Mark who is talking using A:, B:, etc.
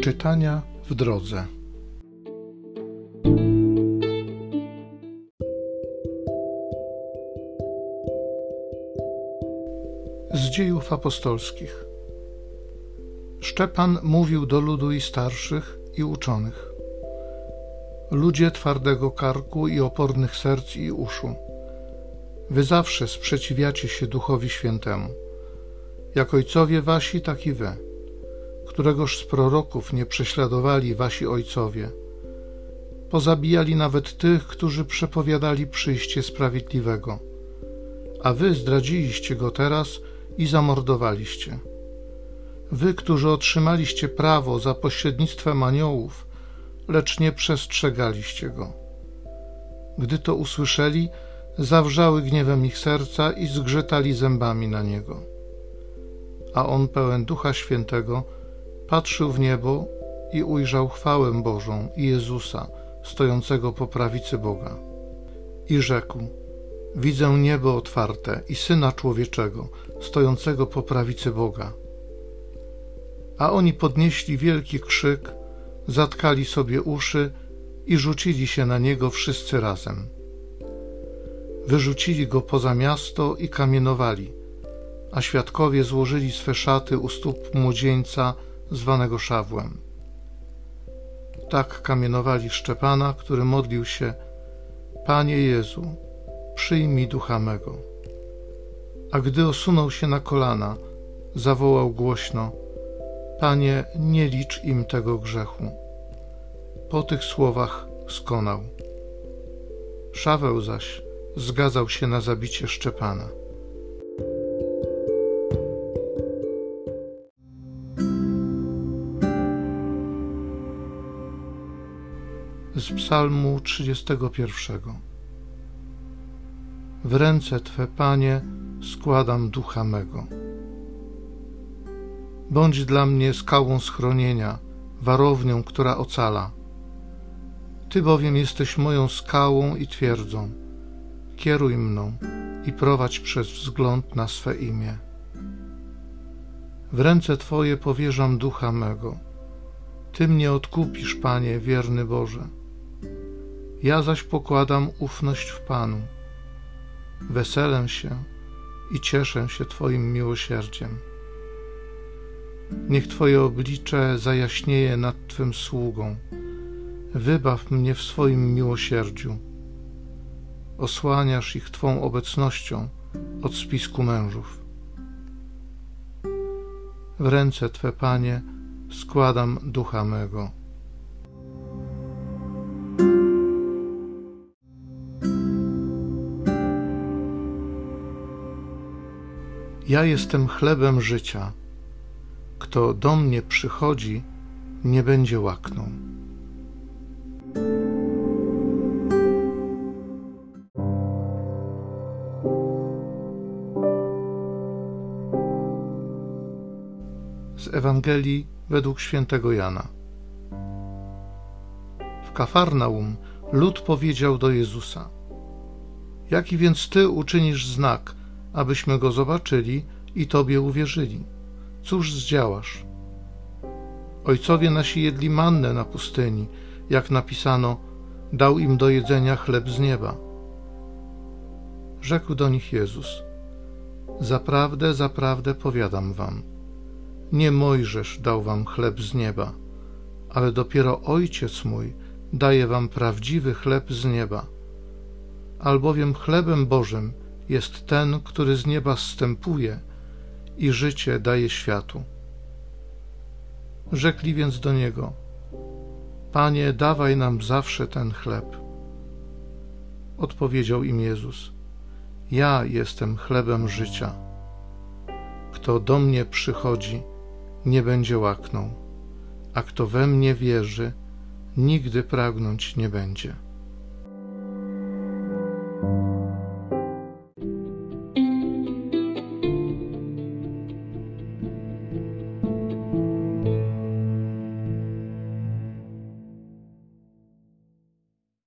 A: Czytania w drodze. Z dziejów apostolskich. Szczepan mówił do ludu i starszych i uczonych. Ludzie twardego karku i opornych serc i uszu. Wy zawsze sprzeciwiacie się Duchowi Świętemu. Jak ojcowie wasi, tak i wy któregoż z proroków nie prześladowali wasi ojcowie. Pozabijali nawet tych, którzy przepowiadali przyjście sprawiedliwego. A wy zdradziliście go teraz i zamordowaliście. Wy, którzy otrzymaliście prawo za pośrednictwem aniołów, lecz nie przestrzegaliście go. Gdy to usłyszeli, zawrzały gniewem ich serca i zgrzytali zębami na niego. A on pełen Ducha Świętego patrzył w niebo i ujrzał chwałę Bożą i Jezusa stojącego po prawicy Boga. I rzekł: Widzę niebo otwarte i syna człowieczego stojącego po prawicy Boga. A oni podnieśli wielki krzyk, zatkali sobie uszy i rzucili się na niego wszyscy razem. Wyrzucili go poza miasto i kamienowali, a świadkowie złożyli swe szaty u stóp młodzieńca zwanego Szawłem. Tak kamienowali Szczepana, który modlił się: Panie Jezu, przyjmij ducha mego. A gdy osunął się na kolana, zawołał głośno: Panie, nie licz im tego grzechu. Po tych słowach skonał. Szaweł zaś zgadzał się na zabicie Szczepana. Z Psalmu 31. W ręce Twe, Panie, składam ducha mego. Bądź dla mnie skałą schronienia, warownią, która ocala. Ty bowiem jesteś moją skałą i twierdzą. Kieruj mną i prowadź przez wzgląd na swe imię. W ręce Twoje powierzam ducha mego. Ty mnie odkupisz, Panie, wierny Boże. Ja zaś pokładam ufność w Panu. Weselę się i cieszę się Twoim miłosierdziem. Niech Twoje oblicze zajaśnieje nad Twym sługą. Wybaw mnie w swoim miłosierdziu. Osłaniasz ich Twą obecnością od spisku mężów. W ręce Twe, Panie, składam ducha mego. Ja jestem chlebem życia. Kto do mnie przychodzi, nie będzie łaknął. Z Ewangelii według świętego Jana. W Kafarnaum lud powiedział do Jezusa: Jaki więc ty uczynisz znak? Abyśmy go zobaczyli i Tobie uwierzyli. Cóż zdziałasz? Ojcowie nasi jedli mannę na pustyni, jak napisano, dał im do jedzenia chleb z nieba. Rzekł do nich Jezus: Zaprawdę, zaprawdę powiadam wam, nie Mojżesz dał wam chleb z nieba, ale dopiero Ojciec mój daje wam prawdziwy chleb z nieba. Albowiem chlebem Bożym jest ten, który z nieba zstępuje i życie daje światu. Rzekli więc do niego: Panie, dawaj nam zawsze ten chleb. Odpowiedział im Jezus: Ja jestem chlebem życia. Kto do mnie przychodzi, nie będzie łaknął, a kto we mnie wierzy, nigdy pragnąć nie będzie.